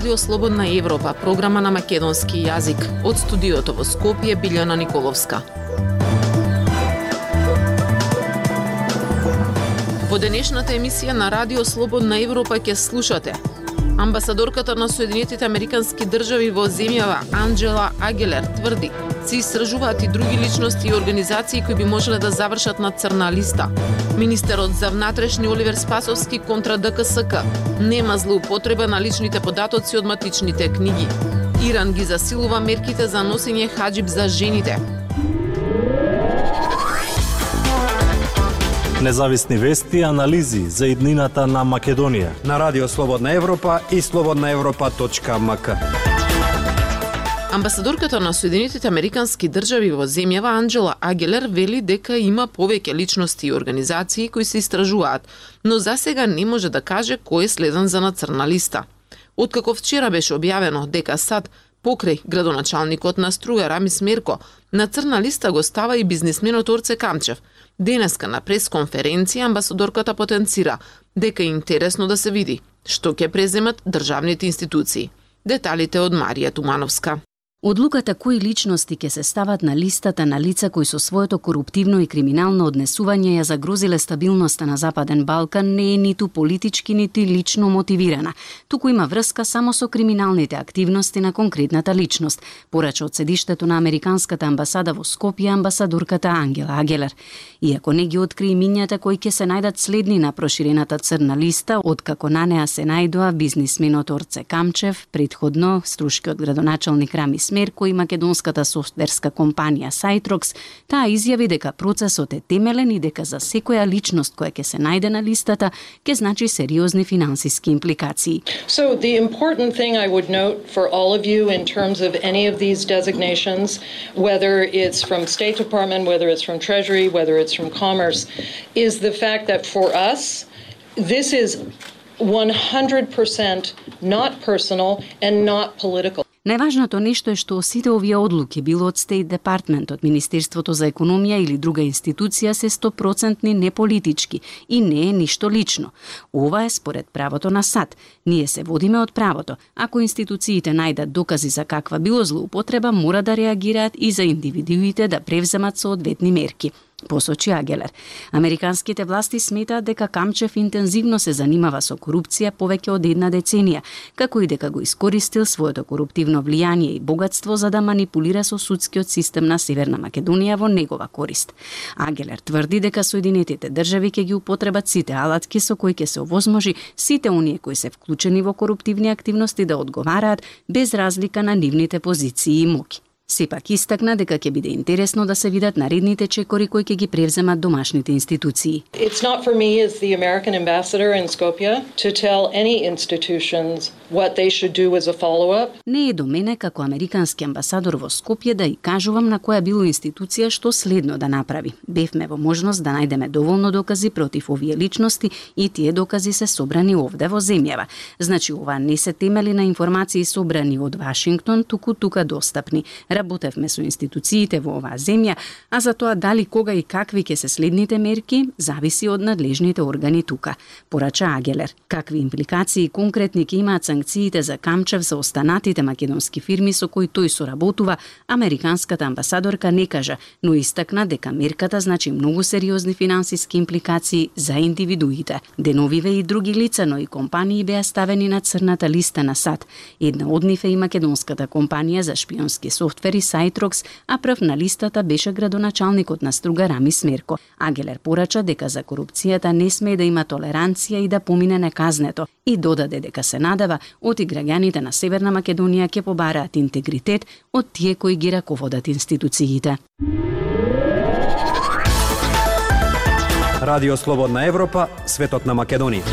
Радио Слободна Европа, програма на македонски јазик. Од студиото во Скопје Билјана Николовска. Во денешната емисија на Радио Слободна Европа ќе слушате Амбасадорката на Соединетите Американски држави во земјава Анджела Агелер тврди се истражуваат и други личности и организации кои би можеле да завршат на црна листа. Министерот за внатрешни Оливер Спасовски контра ДКСК нема злоупотреба на личните податоци од матичните книги. Иран ги засилува мерките за носење хаджиб за жените. Независни вести и анализи за иднината на Македонија. На Радио Слободна Европа и слободнаевропа.мк. Амбасадорката на Соединетите Американски држави во земјава Анджела Агелер вели дека има повеќе личности и организации кои се истражуваат, но за сега не може да каже кој е следен за на црна листа. Откако вчера беше објавено дека САД покрај градоначалникот на Струга Рамис Мерко, на црна листа го става и бизнисменот Орце Камчев, Денеска на пресконференција амбасадорката потенцира дека е интересно да се види што ќе преземат државните институции. Деталите од Марија Тумановска. Одлуката кои личности ќе се стават на листата на лица кои со своето коруптивно и криминално однесување ја загрозиле стабилноста на Западен Балкан не е ниту политички, ниту лично мотивирана, туку има врска само со криминалните активности на конкретната личност, порача од седиштето на Американската амбасада во Скопје амбасадорката Ангела Агелер. Иако не ги откри имињата кои ќе се најдат следни на проширената црна листа, откако на неа се најдоа бизнисменот Орце Камчев, предходно струшкиот градоначалник Рамис Мерко и македонската софтверска компанија Сайтрокс, таа изјави дека процесот е темелен и дека за секоја личност која ќе се најде на листата ќе значи сериозни финансиски импликации. So the important thing I would note for all of you in terms of any of these designations, whether it's from State Department, whether it's from Treasury, whether it's from Commerce, is the fact that for us, this is 100% not personal and not political. Најважното нешто е што сите овие одлуки, било од State Department, од Министерството за економија или друга институција, се 100% неполитички и не е ништо лично. Ова е според правото на САД. Ние се водиме од правото. Ако институциите најдат докази за каква било злоупотреба, мора да реагираат и за индивидуите да превземат соодветни мерки посочи Агелер. Американските власти сметаат дека Камчев интензивно се занимава со корупција повеќе од една деценија, како и дека го искористил своето коруптивно влијание и богатство за да манипулира со судскиот систем на Северна Македонија во негова корист. Агелер тврди дека Соединетите држави ќе ги употребат сите алатки со кои ќе се овозможи сите оние кои се вклучени во коруптивни активности да одговараат без разлика на нивните позиции и моки. Сепак истакна дека ќе биде интересно да се видат наредните чекори кои ќе ги превземат домашните институции. It's not for me as the American ambassador in Skopje to tell any institutions what they should do as a follow-up. Не е до мене како американски амбасадор во Скопје да и кажувам на која било институција што следно да направи. Бевме во можност да најдеме доволно докази против овие личности и тие докази се собрани овде во земјава. Значи ова не се темели на информации собрани од Вашингтон, туку тука достапни работевме со институциите во оваа земја, а за тоа дали кога и какви ќе се следните мерки, зависи од надлежните органи тука, порача Агелер. Какви импликации конкретни ќе имаат санкциите за Камчев за останатите македонски фирми со кои тој соработува, американската амбасадорка не кажа, но истакна дека мерката значи многу сериозни финансиски импликации за индивидуите. Деновиве и други лица, но и компании беа ставени на црната листа на САД. Една од нив е и македонската компанија за шпионски софтвер Фери Сайтрокс, а прв на листата беше градоначалникот на Струга Рами Смерко. Агелер порача дека за корупцијата не смее да има толеранција и да помине неказнето и додаде дека се надава оти граѓаните на Северна Македонија ќе побараат интегритет од тие кои ги раководат институциите. Радио Слободна Европа, светот на Македонија.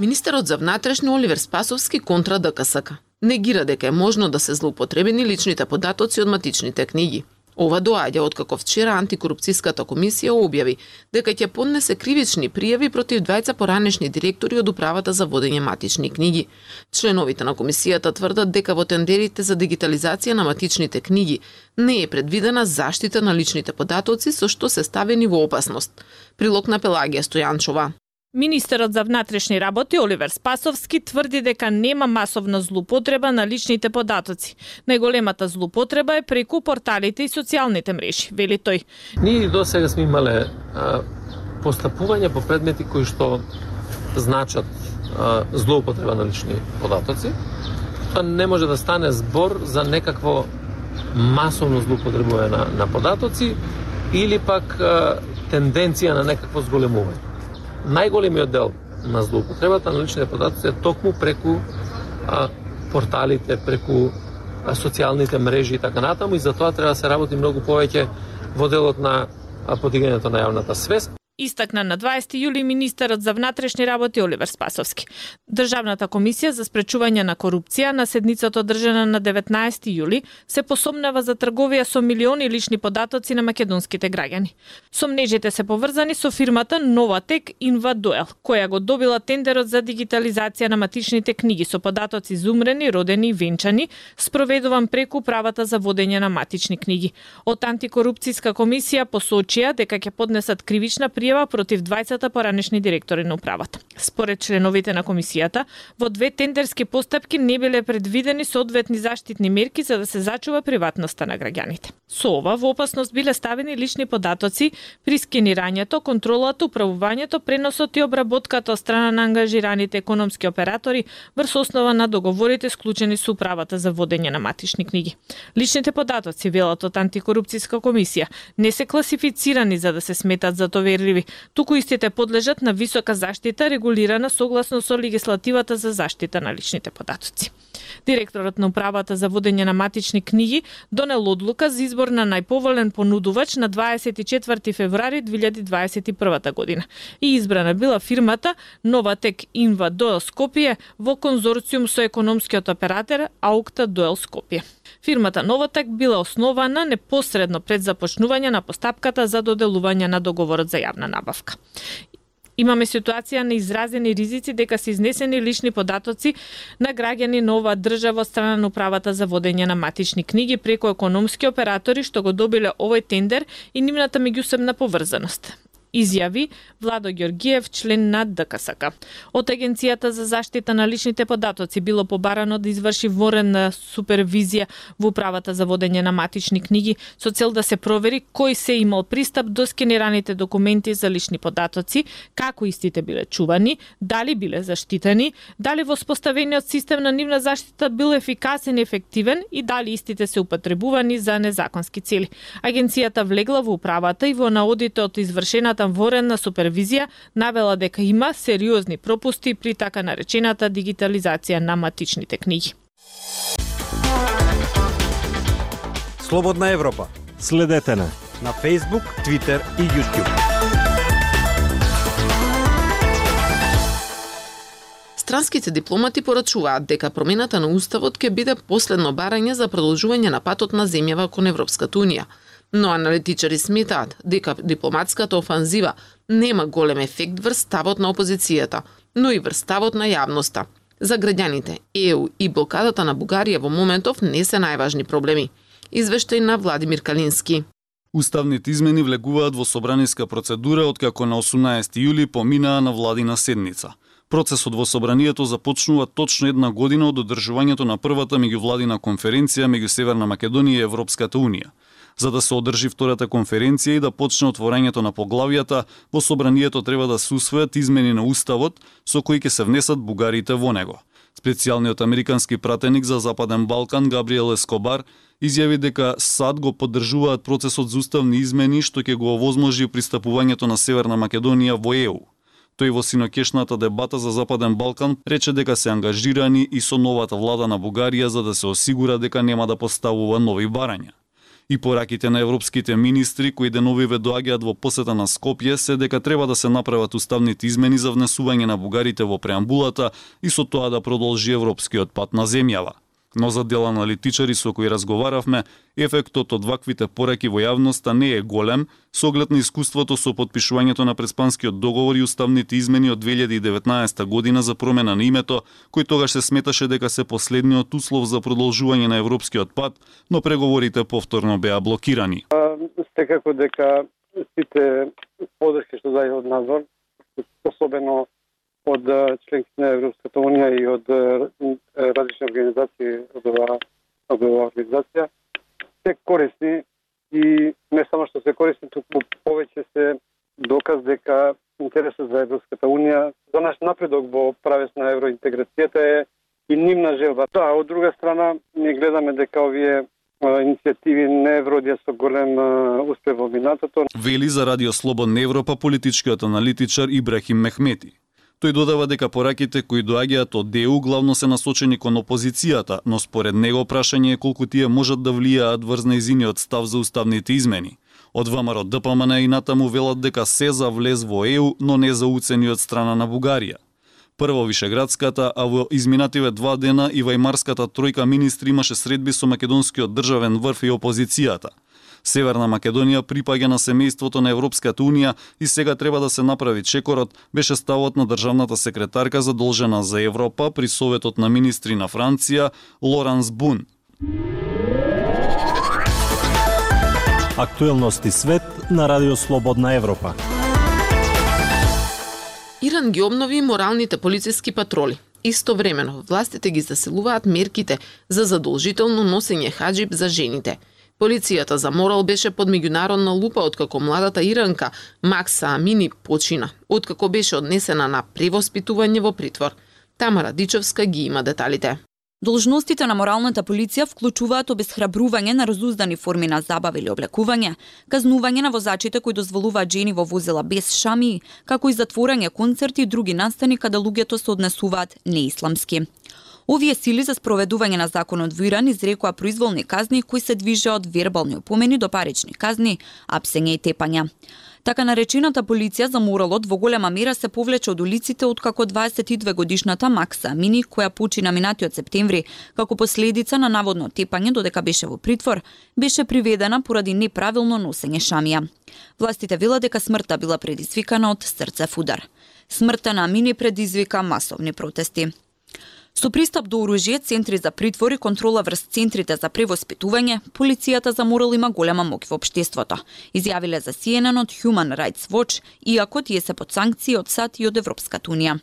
Министерот за внатрешни Оливер Спасовски контра ДКСК негира дека е можно да се злоупотребени личните податоци од матичните книги. Ова доаѓа откако вчера антикорупцијската комисија објави дека ќе поднесе кривични пријави против двајца поранешни директори од управата за водење матични книги. Членовите на комисијата тврдат дека во тендерите за дигитализација на матичните книги не е предвидена заштита на личните податоци со што се ставени во опасност. Прилог на Пелагија Стојанчова. Министерот за внатрешни работи Оливер Спасовски тврди дека нема масовна злупотреба на личните податоци. Најголемата злупотреба е преку порталите и социјалните мрежи, вели тој. Ние до сега сме имале а, постапување по предмети кои што значат а, злоупотреба на лични податоци. Тоа не може да стане збор за некакво масовно злоупотребување на, на податоци или пак а, тенденција на некакво зголемување најголемиот дел на злоупотребата на личните податоци е токму преку а, порталите, преку а, социјалните мрежи и така натаму и за тоа треба да се работи многу повеќе во делот на подигањето на јавната свест истакна на 20 јули министерот за внатрешни работи Оливер Спасовски. Државната комисија за спречување на корупција на седницата одржана на 19 јули се посомнава за трговија со милиони лични податоци на македонските граѓани. Сомнежите се поврзани со фирмата Новатек Инвадуел, која го добила тендерот за дигитализација на матичните книги со податоци зумрени, родени и венчани, спроведуван преку правата за водење на матични книги. Од антикорупцијска комисија посочија дека ќе поднесат кривична пријава пријава против двајцата поранешни директори на управата. Според членовите на комисијата, во две тендерски постапки не биле предвидени соодветни заштитни мерки за да се зачува приватноста на граѓаните. Со ова во опасност биле ставени лични податоци при скенирањето, контролата, управувањето, преносот и обработката од страна на ангажираните економски оператори врз основа на договорите склучени со управата за водење на матични книги. Личните податоци, велат од антикорупцијска комисија, не се класифицирани за да се сметат за доверливи активи, туку истите подлежат на висока заштита регулирана согласно со легислативата за заштита на личните податоци. Директорот на управата за водење на матични книги донел одлука за избор на најповолен понудувач на 24 февруари 2021 година и избрана била фирмата Новатек Инва Доел Скопје во конзорциум со економскиот оператор Аукта Доел Скопје. Фирмата Новатек била основана непосредно пред започнување на постапката за доделување на договорот за јавна набавка. Имаме ситуација на изразени ризици дека се изнесени лични податоци на граѓани на оваа држава од страна на управата за водење на матични книги преку економски оператори што го добиле овој тендер и нивната меѓусебна поврзаност изјави Владо Ѓоргиев, член на ДКСК. Од Агенцијата за заштита на личните податоци било побарано да изврши ворена супервизија во управата за водење на матични книги со цел да се провери кој се имал пристап до скенираните документи за лични податоци, како истите биле чувани, дали биле заштитени, дали воспоставениот систем на нивна заштита бил ефикасен и ефективен и дали истите се употребувани за незаконски цели. Агенцијата влегла во управата и во наодите од извршената Службата воренна супервизија навела дека има сериозни пропусти при така наречената дигитализација на матичните книги. Слободна Европа. Следете на на Facebook, Twitter и YouTube. Странските дипломати порачуваат дека промената на уставот ќе биде последно барање за продолжување на патот на земјава кон Европската унија – но аналитичари сметаат дека дипломатската офанзива нема голем ефект врз ставот на опозицијата, но и врз ставот на јавноста. За граѓаните, ЕУ и блокадата на Бугарија во моментов не се најважни проблеми. Извештај на Владимир Калински. Уставните измени влегуваат во собраниска процедура откако на 18 јули поминаа на владина седница. Процесот во собранието започнува точно една година од одржувањето на првата меѓувладина конференција меѓу Северна Македонија и Европската Унија. За да се одржи втората конференција и да почне отворањето на поглавијата, во собранието треба да се усвојат измени на уставот со кои ќе се внесат бугарите во него. Специјалниот американски пратеник за Западен Балкан Габриел Ескобар изјави дека САД го поддржуваат процесот за уставни измени што ќе го овозможи пристапувањето на Северна Македонија во ЕУ. Тој во синокешната дебата за Западен Балкан рече дека се ангажирани и со новата влада на Бугарија за да се осигура дека нема да поставува нови барања. И пораките на европските министри кои деновиве доаѓаат во посета на Скопје се дека треба да се направат уставните измени за внесување на бугарите во преамбулата и со тоа да продолжи европскиот пат на земјава. Но за дел аналитичари со кои разговаравме, ефектот од ваквите пораки во јавноста не е голем, со оглед на искуството со подпишувањето на преспанскиот договор и уставните измени од 2019 година за промена на името, кој тогаш се сметаше дека се последниот услов за продолжување на европскиот пат, но преговорите повторно беа блокирани. Секако дека сите подршки што дај од надвор, особено од членките на Европската унија и од различни организации од ова, од ова организација се корисни и не само што се корисни, туку повеќе се доказ дека интересот за Европската унија за наш напредок во правец на евроинтеграцијата е и нивна желба. Да, од друга страна, ние гледаме дека овие иницијативи не вродија со голем успех во минатото. Вели за Радио Слободна Европа политичкиот аналитичар Ибрахим Мехмети. Тој додава дека пораките кои доаѓаат од ДЕУ главно се насочени кон опозицијата, но според него прашање е колку тие можат да влијаат врз неизиниот став за уставните измени. Од ВМРО ДПМН и натаму велат дека се за влез во ЕУ, но не за уцени од страна на Бугарија. Прво Вишеградската, а во изминативе два дена и Вајмарската тројка министри имаше средби со македонскиот државен врв и опозицијата. Северна Македонија припаѓа на семејството на Европската Унија и сега треба да се направи чекорот, беше ставот на државната секретарка задолжена за Европа при Советот на министри на Франција Лоранс Бун. Актуелности свет на Радио Слободна Европа. Иран ги обнови моралните полициски патроли. Истовремено, властите ги засилуваат мерките за задолжително носење хаджиб за жените. Полицијата за морал беше под меѓународна лупа откако младата иранка Макса Амини почина, откако беше однесена на превоспитување во притвор. Тамара Дичовска ги има деталите. Должностите на моралната полиција вклучуваат обесхрабрување на разуздани форми на забава или облекување, казнување на возачите кои дозволуваат жени во возила без шами, како и затворање концерти и други настани каде луѓето се однесуваат неисламски. Овие сили за спроведување на законот во Иран изрекоа произволни казни кои се движеа од вербални опомени до парични казни, апсење и тепања. Така наречената полиција за моралот во голема мера се повлече од улиците откако 22 годишната Макса Мини, која почина минатиот септември како последица на наводно тепање додека беше во притвор, беше приведена поради неправилно носење шамија. Властите вела дека смртта била предизвикана од срцев удар. Смртта на Мини предизвика масовни протести. Со пристап до оружје, центри за притвори, контрола врз центрите за превоспитување, полицијата за морал има голема моќ во општеството, изјавиле за CNN од Human Rights Watch, иако тие се под санкции од САД и од Европската Унија.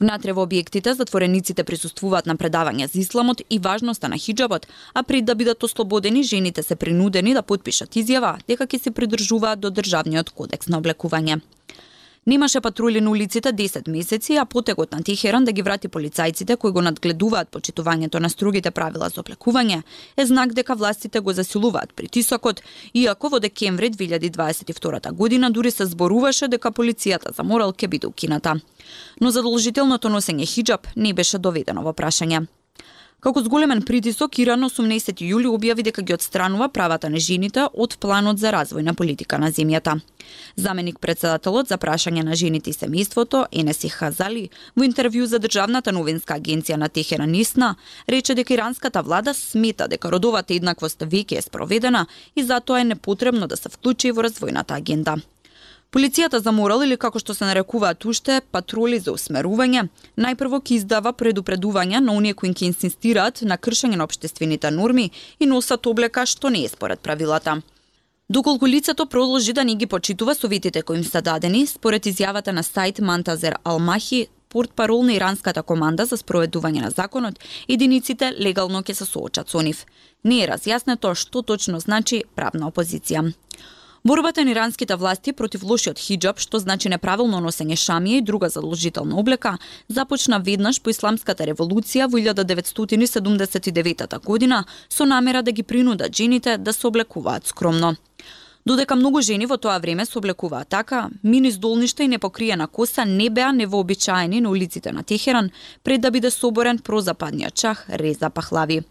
Внатре во објектите затворениците присуствуваат на предавање за исламот и важноста на хиджабот, а пред да бидат ослободени, жените се принудени да потпишат изјава дека ќе се придржуваат до државниот кодекс на облекување. Немаше патрули на улиците 10 месеци, а потегот на Техеран да ги врати полицајците кои го надгледуваат почитувањето на строгите правила за облекување е знак дека властите го засилуваат притисокот, иако во декември 2022 година дури се зборуваше дека полицијата за морал ќе биде укината. Но задолжителното носење хиджаб не беше доведено во прашање. Како зголемен притисок, Иран 18 јули објави дека ги отстранува правата на жените од планот за развојна политика на земјата. Заменик председателот за прашање на жените и семејството, Енеси Хазали, во интервју за државната новинска агенција на Техеран Исна, рече дека иранската влада смета дека родовата еднаквост веќе е спроведена и затоа е непотребно да се вклучи во развојната агенда. Полицијата за морал или како што се нарекуваат уште патроли за усмерување, најпрво ќе издава предупредувања на оние кои ќе инсистираат на кршење на обштествените норми и носат облека што не е според правилата. Доколку лицето продолжи да не ги почитува советите кои им се дадени, според изјавата на сајт Мантазер Алмахи, портпарол на иранската команда за спроведување на законот, единиците легално ќе се соочат со нив. Не е разјаснето што точно значи правна опозиција. Борбата на иранските власти против лошиот хиджаб, што значи неправилно носење шамија и друга задолжителна облека, започна веднаш по исламската револуција во 1979 година со намера да ги принудат жените да се облекуваат скромно. Додека многу жени во тоа време се облекуваа така, мини здолништа и непокриена коса не беа невообичаени на улиците на Техеран пред да биде соборен прозападниот чах Реза Пахлави.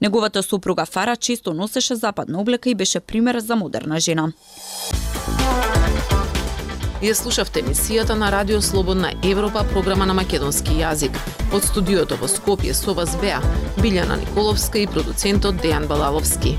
Неговата супруга Фара често носеше западна облека и беше пример за модерна жена. Ја слушавте емисијата на Радио Слободна Европа, програма на македонски јазик. Од студиото во Скопје со вас беа Билјана Николовска и продуцентот Дејан Балаловски.